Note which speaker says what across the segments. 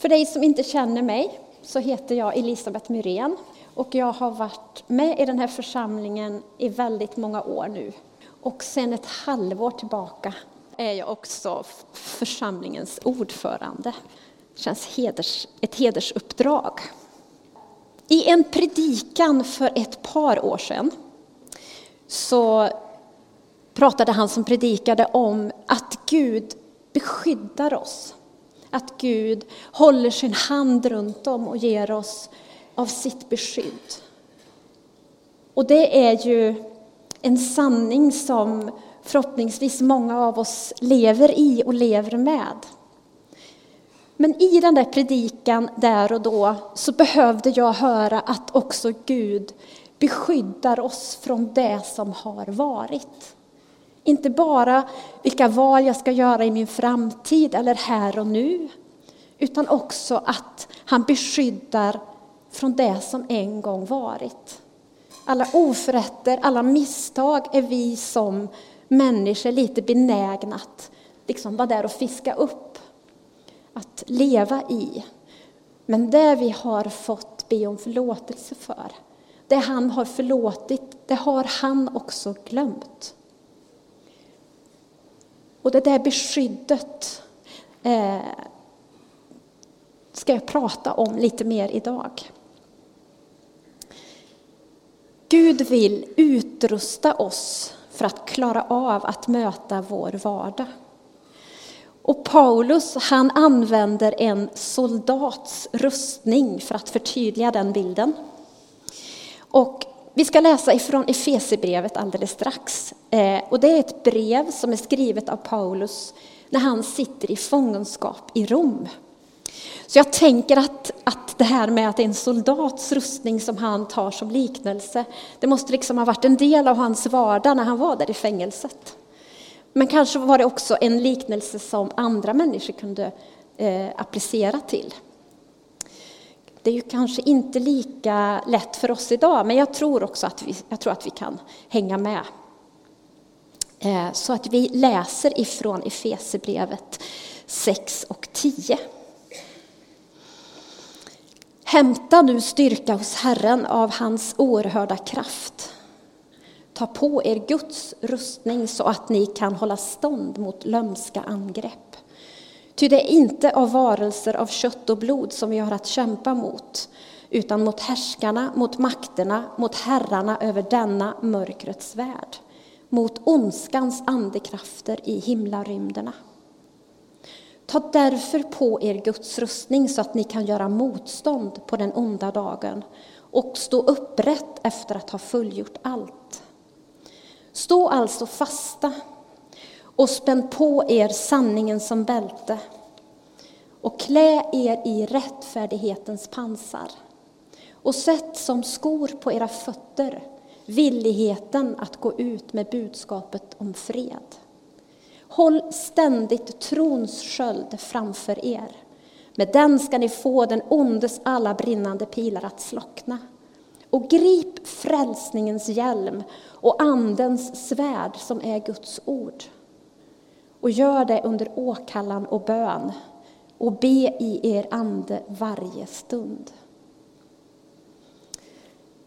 Speaker 1: För dig som inte känner mig så heter jag Elisabeth Myrén och jag har varit med i den här församlingen i väldigt många år nu. Och sen ett halvår tillbaka är jag också församlingens ordförande. Det känns heders, ett hedersuppdrag. I en predikan för ett par år sedan så pratade han som predikade om att Gud beskyddar oss. Att Gud håller sin hand runt om och ger oss av sitt beskydd. Och det är ju en sanning som förhoppningsvis många av oss lever i och lever med. Men i den där predikan där och då så behövde jag höra att också Gud beskyddar oss från det som har varit. Inte bara vilka val jag ska göra i min framtid eller här och nu, utan också att han beskyddar från det som en gång varit. Alla oförrätter, alla misstag är vi som människor lite benägna att liksom vara där och fiska upp, att leva i. Men det vi har fått be om förlåtelse för, det han har förlåtit, det har han också glömt. Och det där beskyddet eh, ska jag prata om lite mer idag. Gud vill utrusta oss för att klara av att möta vår vardag. Och Paulus han använder en soldats rustning för att förtydliga den bilden. Och vi ska läsa ifrån Efesierbrevet alldeles strax. Eh, och det är ett brev som är skrivet av Paulus när han sitter i fångenskap i Rom. Så jag tänker att, att det här med att det är en soldats rustning som han tar som liknelse, det måste liksom ha varit en del av hans vardag när han var där i fängelset. Men kanske var det också en liknelse som andra människor kunde eh, applicera till. Det är ju kanske inte lika lätt för oss idag, men jag tror också att vi, jag tror att vi kan hänga med. Eh, så att vi läser ifrån Efesebrevet 6 och 10. Hämta nu styrka hos Herren av hans oerhörda kraft. Ta på er Guds rustning så att ni kan hålla stånd mot lömska angrepp. Ty det är inte av varelser av kött och blod som vi har att kämpa mot, utan mot härskarna, mot makterna, mot herrarna över denna mörkrets värld, mot ondskans andekrafter i himlarymderna. Ta därför på er Guds rustning så att ni kan göra motstånd på den onda dagen och stå upprätt efter att ha fullgjort allt. Stå alltså fasta och spänn på er sanningen som bälte och klä er i rättfärdighetens pansar och sätt som skor på era fötter villigheten att gå ut med budskapet om fred. Håll ständigt trons sköld framför er. Med den ska ni få den ondes alla brinnande pilar att slockna. Och grip frälsningens hjälm och andens svärd som är Guds ord. Och gör det under åkallan och bön och be i er ande varje stund.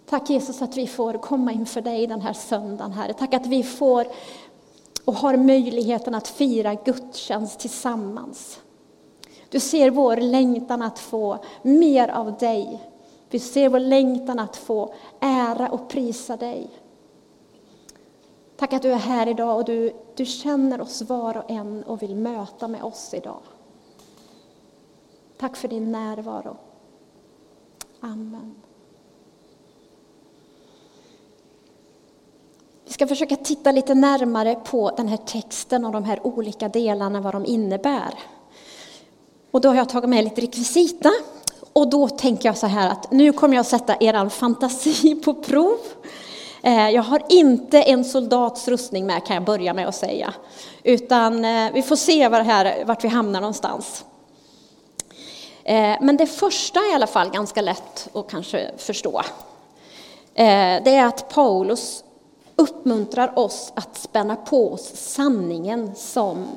Speaker 1: Tack Jesus att vi får komma inför dig den här söndagen, Herre. Tack att vi får och har möjligheten att fira gudstjänst tillsammans. Du ser vår längtan att få mer av dig. Vi ser vår längtan att få ära och prisa dig. Tack att du är här idag och du, du känner oss var och en och vill möta med oss idag. Tack för din närvaro. Amen. Vi ska försöka titta lite närmare på den här texten och de här olika delarna, vad de innebär. Och då har jag tagit med lite rekvisita. Och då tänker jag så här att nu kommer jag sätta er fantasi på prov. Eh, jag har inte en soldats rustning med kan jag börja med att säga. Utan eh, vi får se var här, vart vi hamnar någonstans. Eh, men det första är i alla fall ganska lätt att kanske förstå. Det är att Paulus uppmuntrar oss att spänna på oss sanningen som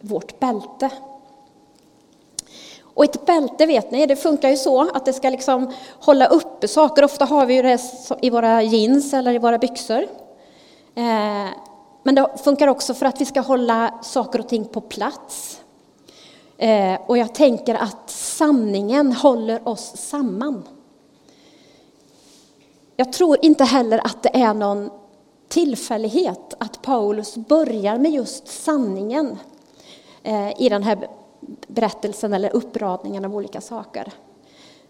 Speaker 1: vårt bälte. Och ett bälte vet ni, det funkar ju så att det ska liksom hålla uppe saker. Ofta har vi ju det i våra jeans eller i våra byxor. Eh, men det funkar också för att vi ska hålla saker och ting på plats. Eh, och jag tänker att sanningen håller oss samman. Jag tror inte heller att det är någon tillfällighet att Paulus börjar med just sanningen eh, i den här berättelsen eller uppradningen av olika saker.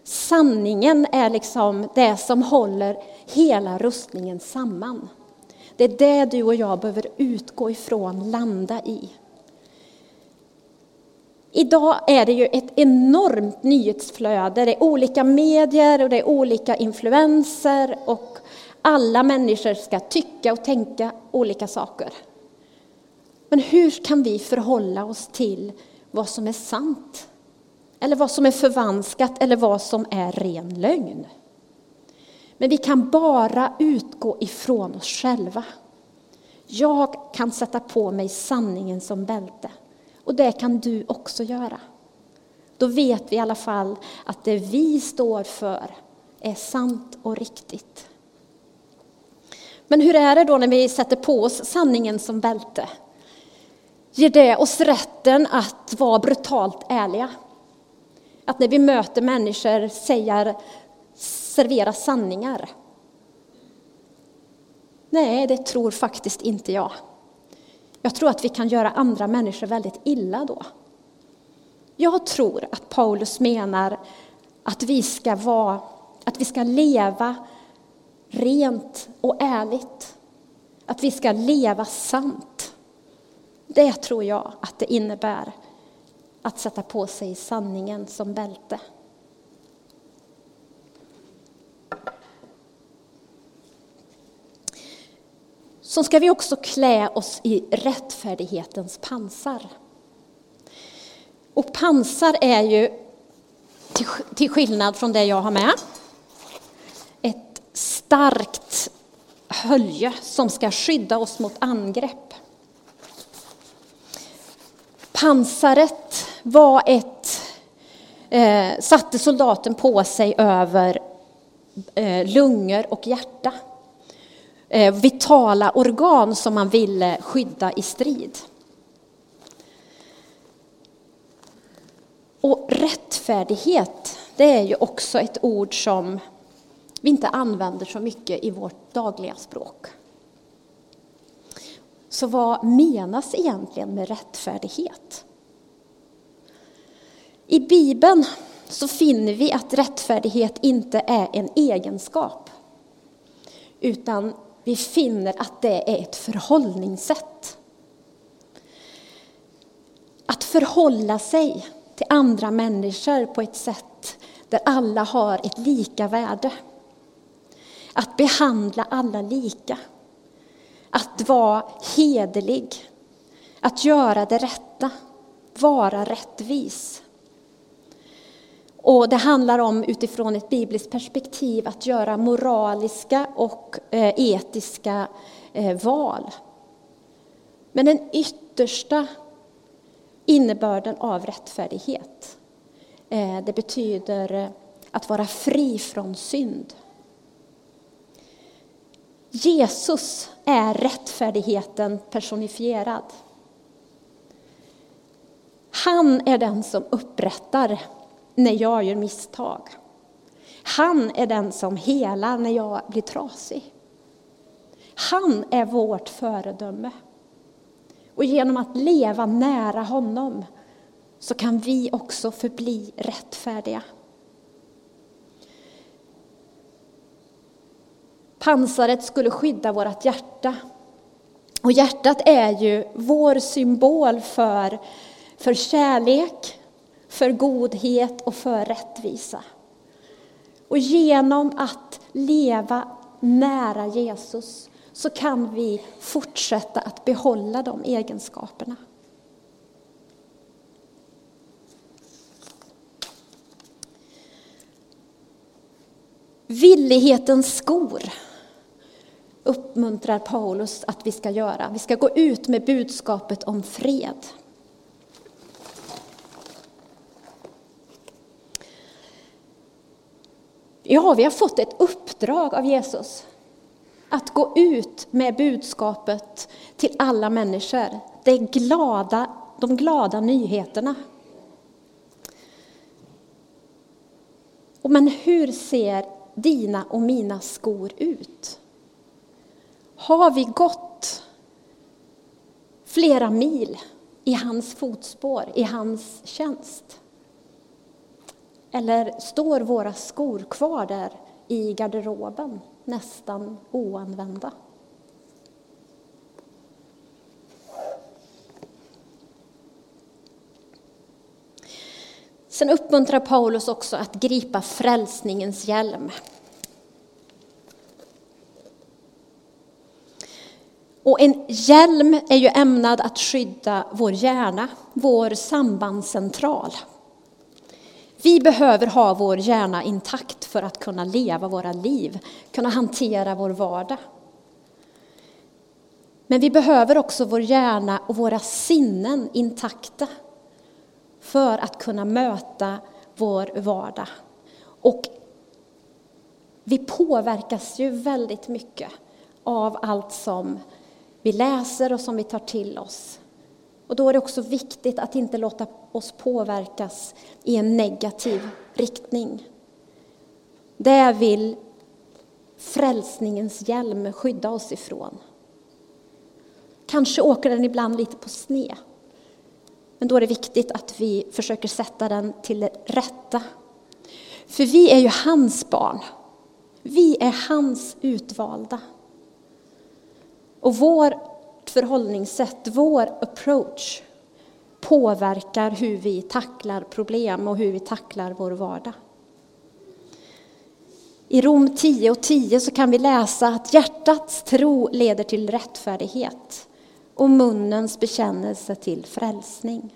Speaker 1: Sanningen är liksom det som håller hela rustningen samman. Det är det du och jag behöver utgå ifrån, landa i. Idag är det ju ett enormt nyhetsflöde. Det är olika medier och det är olika influenser och alla människor ska tycka och tänka olika saker. Men hur kan vi förhålla oss till vad som är sant? Eller vad som är förvanskat eller vad som är ren lögn? Men vi kan bara utgå ifrån oss själva. Jag kan sätta på mig sanningen som bälte. Och det kan du också göra. Då vet vi i alla fall att det vi står för är sant och riktigt. Men hur är det då när vi sätter på oss sanningen som bälte? Ger det oss rätten att vara brutalt ärliga? Att när vi möter människor säga, servera sanningar? Nej, det tror faktiskt inte jag. Jag tror att vi kan göra andra människor väldigt illa då. Jag tror att Paulus menar att vi ska, vara, att vi ska leva rent och ärligt. Att vi ska leva sant. Det tror jag att det innebär att sätta på sig sanningen som bälte. så ska vi också klä oss i rättfärdighetens pansar. Och pansar är ju, till skillnad från det jag har med, ett starkt hölje som ska skydda oss mot angrepp. Pansaret var ett, eh, satte soldaten på sig över eh, lungor och hjärta. Eh, vitala organ som man ville skydda i strid. Och rättfärdighet, det är ju också ett ord som vi inte använder så mycket i vårt dagliga språk. Så vad menas egentligen med rättfärdighet? I Bibeln så finner vi att rättfärdighet inte är en egenskap utan vi finner att det är ett förhållningssätt. Att förhålla sig till andra människor på ett sätt där alla har ett lika värde. Att behandla alla lika. Att vara hederlig. Att göra det rätta. Vara rättvis. Och det handlar om utifrån ett bibliskt perspektiv att göra moraliska och eh, etiska eh, val. Men den yttersta innebörden av rättfärdighet, eh, det betyder att vara fri från synd. Jesus är rättfärdigheten personifierad. Han är den som upprättar när jag gör misstag. Han är den som helar när jag blir trasig. Han är vårt föredöme. Och genom att leva nära honom så kan vi också förbli rättfärdiga. Pansaret skulle skydda vårt hjärta. Och hjärtat är ju vår symbol för, för kärlek, för godhet och för rättvisa. Och genom att leva nära Jesus så kan vi fortsätta att behålla de egenskaperna. Villighetens skor uppmuntrar Paulus att vi ska göra. Vi ska gå ut med budskapet om fred. Ja, vi har fått ett uppdrag av Jesus. Att gå ut med budskapet till alla människor. Det glada, de glada nyheterna. Men hur ser dina och mina skor ut? Har vi gått flera mil i hans fotspår, i hans tjänst? Eller står våra skor kvar där i garderoben, nästan oanvända? Sen uppmuntrar Paulus också att gripa frälsningens hjälm. Och en hjälm är ju ämnad att skydda vår hjärna, vår sambandscentral. Vi behöver ha vår hjärna intakt för att kunna leva våra liv, kunna hantera vår vardag. Men vi behöver också vår hjärna och våra sinnen intakta för att kunna möta vår vardag. Och vi påverkas ju väldigt mycket av allt som vi läser och som vi tar till oss. Och då är det också viktigt att inte låta oss påverkas i en negativ riktning. Det vill frälsningens hjälm skydda oss ifrån. Kanske åker den ibland lite på sne. Men då är det viktigt att vi försöker sätta den till rätta. För vi är ju hans barn. Vi är hans utvalda. Och vårt förhållningssätt, vår approach påverkar hur vi tacklar problem och hur vi tacklar vår vardag. I Rom 10 och 10 så kan vi läsa att hjärtats tro leder till rättfärdighet och munnens bekännelse till frälsning.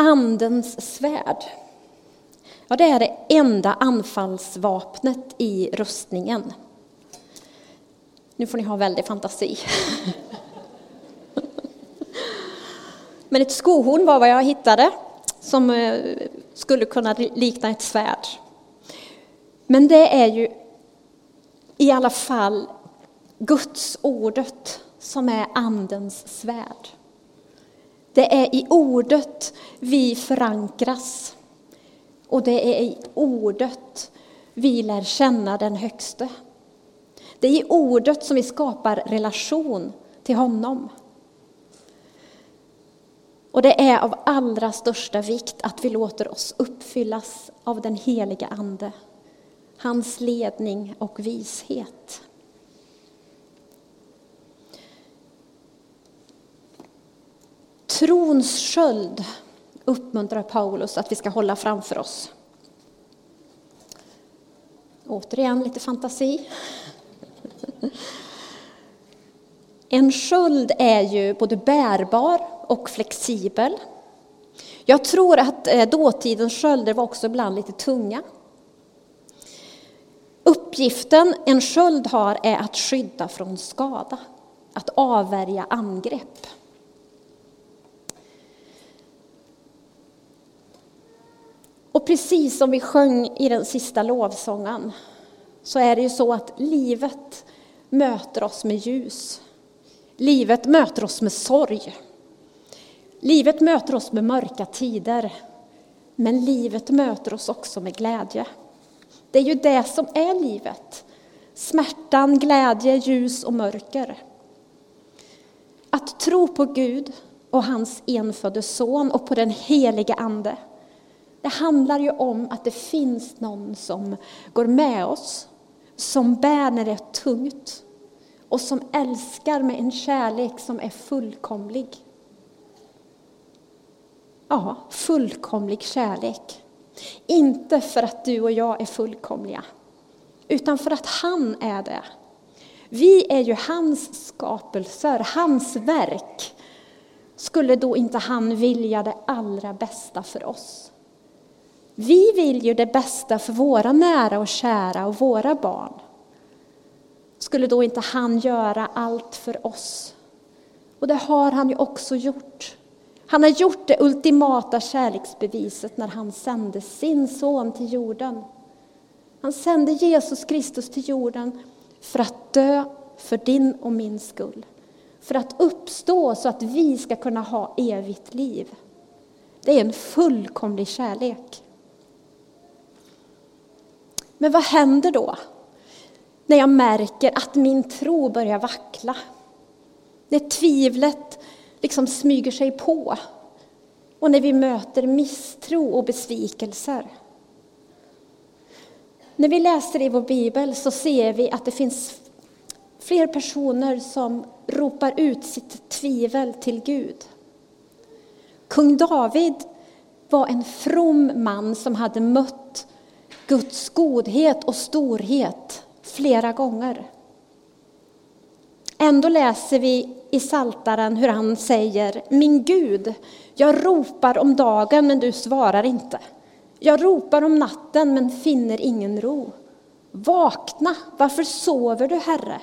Speaker 1: Andens svärd. Ja, det är det enda anfallsvapnet i rustningen. Nu får ni ha väldig fantasi. Men ett skohorn var vad jag hittade som eh, skulle kunna likna ett svärd. Men det är ju i alla fall Guds ordet som är Andens svärd. Det är i ordet vi förankras. Och det är i ordet vi lär känna den högste. Det är i ordet som vi skapar relation till honom. Och det är av allra största vikt att vi låter oss uppfyllas av den heliga Ande, hans ledning och vishet. Trons sköld uppmuntrar Paulus att vi ska hålla framför oss. Återigen lite fantasi. En sköld är ju både bärbar och flexibel. Jag tror att eh, dåtidens skölder var också ibland lite tunga. Uppgiften en sköld har är att skydda från skada, att avvärja angrepp. Och precis som vi sjöng i den sista lovsången så är det ju så att livet möter oss med ljus. Livet möter oss med sorg. Livet möter oss med mörka tider. Men livet möter oss också med glädje. Det är ju det som är livet. Smärtan, glädje, ljus och mörker. Att tro på Gud och hans enfödde son och på den helige Ande det handlar ju om att det finns någon som går med oss, som bär när det är tungt och som älskar med en kärlek som är fullkomlig. Ja, fullkomlig kärlek. Inte för att du och jag är fullkomliga, utan för att han är det. Vi är ju hans skapelser, hans verk. Skulle då inte han vilja det allra bästa för oss? Vi vill ju det bästa för våra nära och kära och våra barn. Skulle då inte han göra allt för oss Och det har han ju också gjort. Han har gjort det ultimata kärleksbeviset när han sände sin son till jorden. Han sände Jesus Kristus till jorden för att dö för din och min skull. För att uppstå så att vi ska kunna ha evigt liv. Det är en fullkomlig kärlek. Men vad händer då? När jag märker att min tro börjar vackla. När tvivlet liksom smyger sig på. Och när vi möter misstro och besvikelser. När vi läser i vår bibel så ser vi att det finns fler personer som ropar ut sitt tvivel till Gud. Kung David var en from man som hade mött Guds godhet och storhet flera gånger. Ändå läser vi i Saltaren hur han säger Min Gud, jag ropar om dagen men du svarar inte. Jag ropar om natten men finner ingen ro. Vakna, varför sover du, Herre?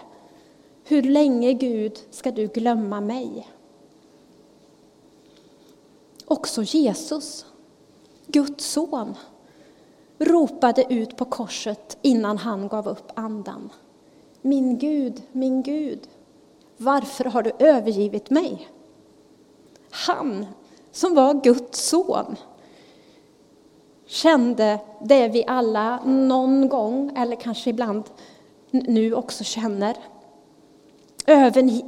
Speaker 1: Hur länge, Gud, ska du glömma mig? Också Jesus, Guds son, ropade ut på korset innan han gav upp andan. Min Gud, min Gud, varför har du övergivit mig? Han som var Guds son kände det vi alla någon gång, eller kanske ibland nu också känner.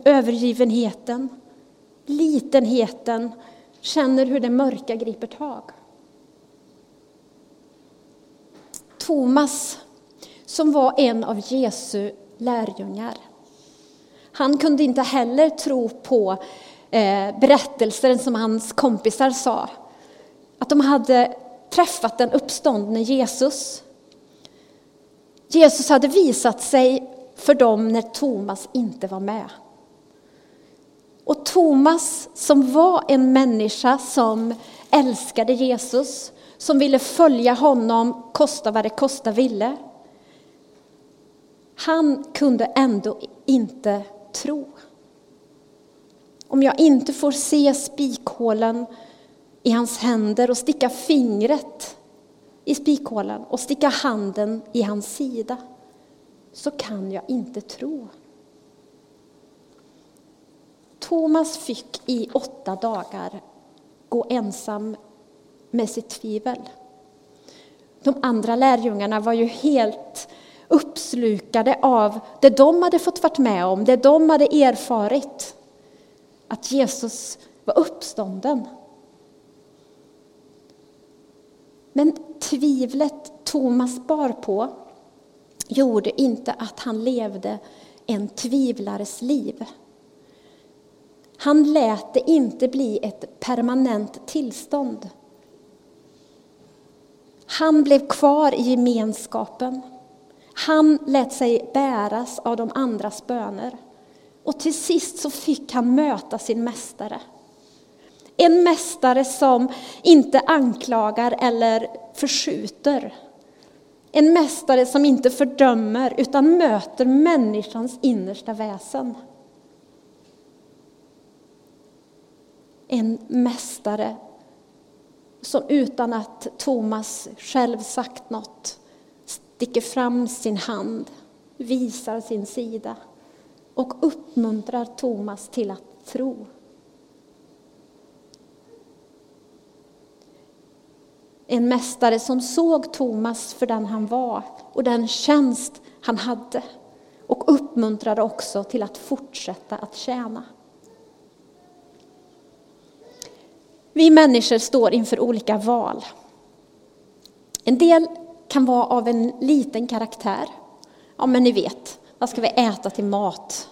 Speaker 1: Övergivenheten, litenheten, känner hur det mörka griper tag. Thomas, som var en av Jesu lärjungar, han kunde inte heller tro på eh, berättelsen som hans kompisar sa. Att de hade träffat den uppståndne Jesus. Jesus hade visat sig för dem när Thomas inte var med. Och Thomas, som var en människa som älskade Jesus, som ville följa honom, kosta vad det kosta ville. Han kunde ändå inte tro. Om jag inte får se spikhålen i hans händer och sticka fingret i spikhålen och sticka handen i hans sida så kan jag inte tro. Thomas fick i åtta dagar gå ensam med sitt tvivel. De andra lärjungarna var ju helt uppslukade av det de hade fått varit med om, det de hade erfarit. Att Jesus var uppstånden. Men tvivlet Thomas bar på gjorde inte att han levde en tvivlares liv. Han lät det inte bli ett permanent tillstånd. Han blev kvar i gemenskapen. Han lät sig bäras av de andras böner. Och till sist så fick han möta sin mästare. En mästare som inte anklagar eller förskjuter. En mästare som inte fördömer utan möter människans innersta väsen. En mästare som utan att Thomas själv sagt något sticker fram sin hand, visar sin sida och uppmuntrar Thomas till att tro. En mästare som såg Thomas för den han var och den tjänst han hade och uppmuntrade också till att fortsätta att tjäna. Vi människor står inför olika val. En del kan vara av en liten karaktär. Ja, men ni vet, vad ska vi äta till mat?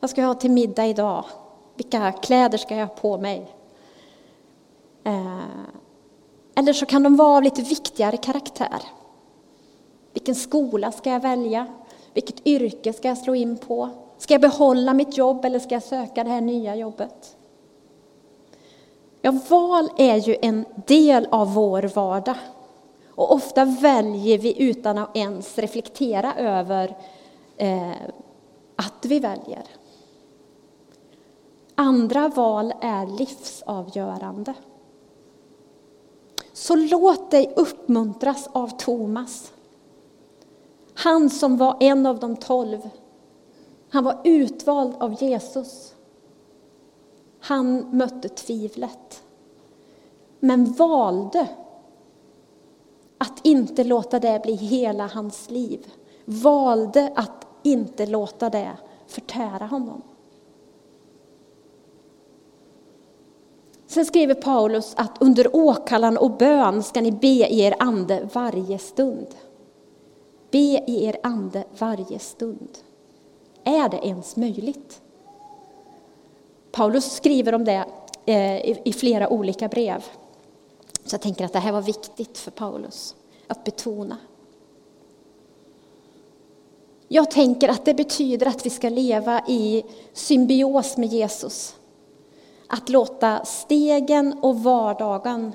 Speaker 1: Vad ska jag ha till middag idag? Vilka kläder ska jag ha på mig? Eh, eller så kan de vara av lite viktigare karaktär. Vilken skola ska jag välja? Vilket yrke ska jag slå in på? Ska jag behålla mitt jobb eller ska jag söka det här nya jobbet? Ja, val är ju en del av vår vardag. Och ofta väljer vi utan att ens reflektera över eh, att vi väljer. Andra val är livsavgörande. Så låt dig uppmuntras av Thomas. Han som var en av de tolv. Han var utvald av Jesus. Han mötte tvivlet. Men valde att inte låta det bli hela hans liv. Valde att inte låta det förtära honom. Sen skriver Paulus att under åkallan och bön ska ni be i er ande varje stund. Be i er ande varje stund. Är det ens möjligt? Paulus skriver om det eh, i flera olika brev. Så jag tänker att det här var viktigt för Paulus att betona. Jag tänker att det betyder att vi ska leva i symbios med Jesus. Att låta stegen och vardagen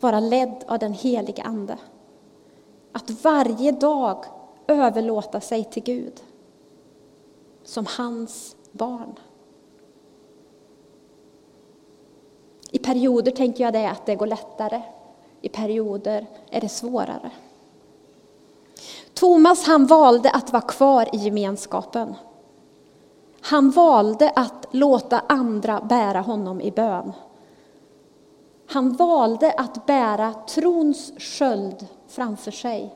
Speaker 1: vara ledd av den helige Ande. Att varje dag överlåta sig till Gud som hans barn. I perioder tänker jag det att det går lättare. I perioder är det svårare. Thomas han valde att vara kvar i gemenskapen. Han valde att låta andra bära honom i bön. Han valde att bära trons sköld framför sig,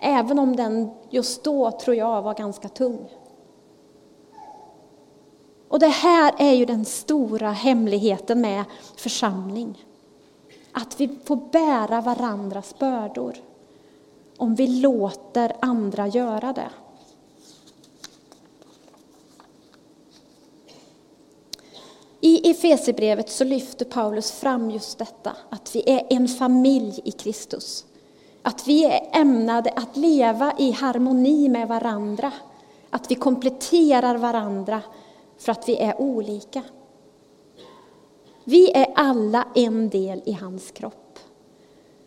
Speaker 1: även om den just då, tror jag, var ganska tung. Och det här är ju den stora hemligheten med församling. Att vi får bära varandras bördor. Om vi låter andra göra det. I Efesierbrevet så lyfter Paulus fram just detta, att vi är en familj i Kristus. Att vi är ämnade att leva i harmoni med varandra. Att vi kompletterar varandra för att vi är olika. Vi är alla en del i hans kropp.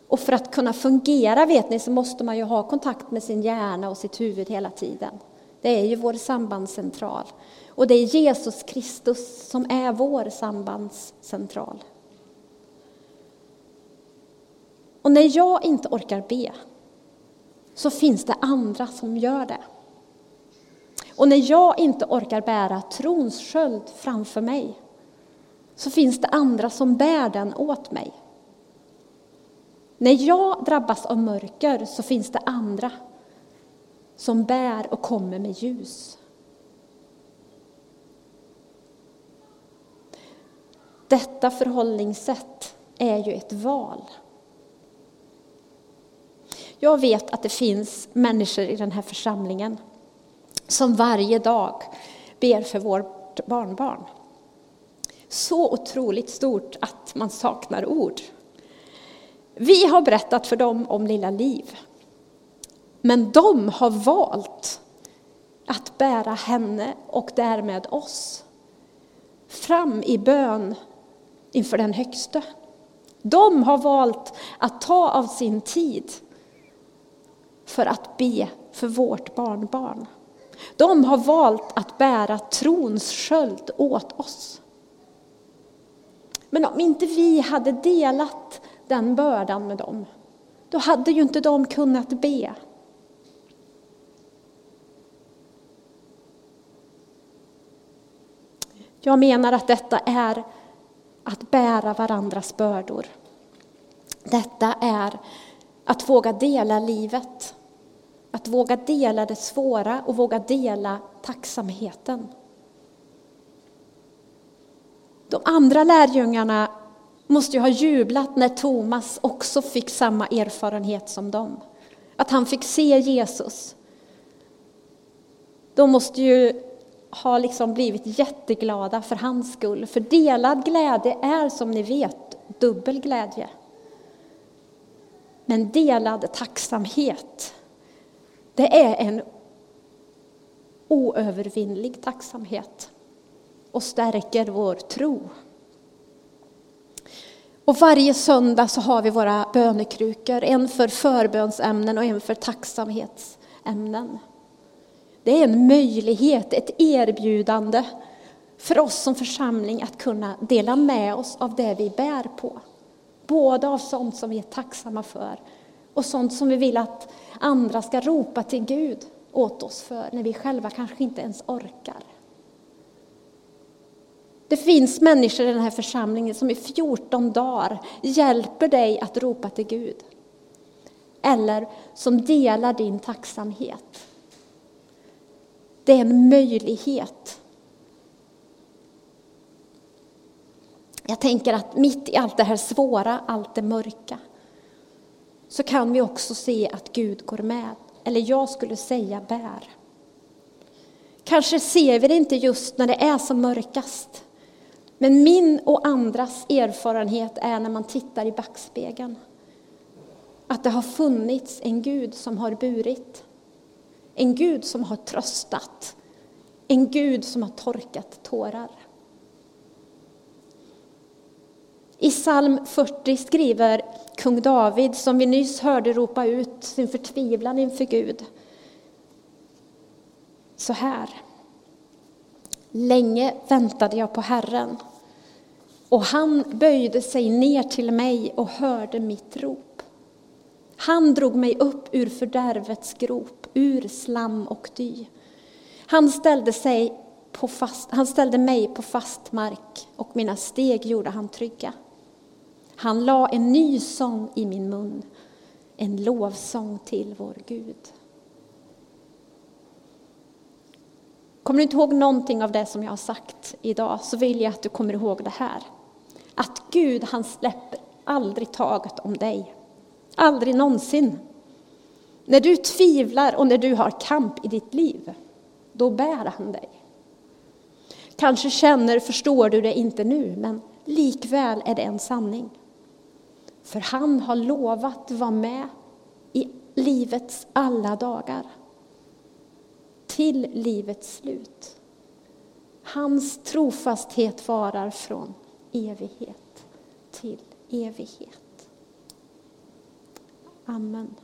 Speaker 1: Och för att kunna fungera, vet ni, så måste man ju ha kontakt med sin hjärna och sitt huvud hela tiden. Det är ju vår sambandscentral. Och det är Jesus Kristus som är vår sambandscentral. Och när jag inte orkar be, så finns det andra som gör det. Och när jag inte orkar bära trons sköld framför mig, så finns det andra som bär den åt mig. När jag drabbas av mörker så finns det andra som bär och kommer med ljus. Detta förhållningssätt är ju ett val. Jag vet att det finns människor i den här församlingen som varje dag ber för vårt barnbarn. Så otroligt stort att man saknar ord. Vi har berättat för dem om lilla Liv. Men de har valt att bära henne och därmed oss fram i bön inför den högste. De har valt att ta av sin tid för att be för vårt barnbarn. De har valt att bära trons sköld åt oss. Men om inte vi hade delat den bördan med dem, då hade ju inte de kunnat be. Jag menar att detta är att bära varandras bördor. Detta är att våga dela livet. Att våga dela det svåra och våga dela tacksamheten. De andra lärjungarna måste ju ha jublat när Thomas också fick samma erfarenhet som dem. Att han fick se Jesus. De måste ju ha liksom blivit jätteglada för hans skull. För delad glädje är som ni vet dubbel glädje. Men delad tacksamhet, det är en oövervinnlig tacksamhet och stärker vår tro. Och varje söndag så har vi våra bönekrukor, en för förbönsämnen och en för tacksamhetsämnen. Det är en möjlighet, ett erbjudande för oss som församling att kunna dela med oss av det vi bär på. Både av sånt som vi är tacksamma för och sånt som vi vill att andra ska ropa till Gud åt oss för när vi själva kanske inte ens orkar. Det finns människor i den här församlingen som i 14 dagar hjälper dig att ropa till Gud. Eller som delar din tacksamhet. Det är en möjlighet. Jag tänker att mitt i allt det här svåra, allt det mörka, så kan vi också se att Gud går med. Eller jag skulle säga bär. Kanske ser vi det inte just när det är som mörkast. Men min och andras erfarenhet är när man tittar i backspegeln. Att det har funnits en Gud som har burit. En Gud som har tröstat. En Gud som har torkat tårar. I psalm 40 skriver kung David, som vi nyss hörde ropa ut sin förtvivlan inför Gud, så här. Länge väntade jag på Herren, och han böjde sig ner till mig och hörde mitt rop. Han drog mig upp ur fördärvets grop, ur slam och dy. Han ställde, sig på fast, han ställde mig på fast mark och mina steg gjorde han trygga. Han la en ny sång i min mun, en lovsång till vår Gud. Kommer du inte ihåg någonting av det som jag har sagt idag så vill jag att du kommer ihåg det här. Att Gud, han släpper aldrig taget om dig. Aldrig någonsin. När du tvivlar och när du har kamp i ditt liv, då bär han dig. Kanske känner, förstår du det inte nu, men likväl är det en sanning. För han har lovat vara med i livets alla dagar. Till livets slut. Hans trofasthet varar från evighet till evighet. Amen.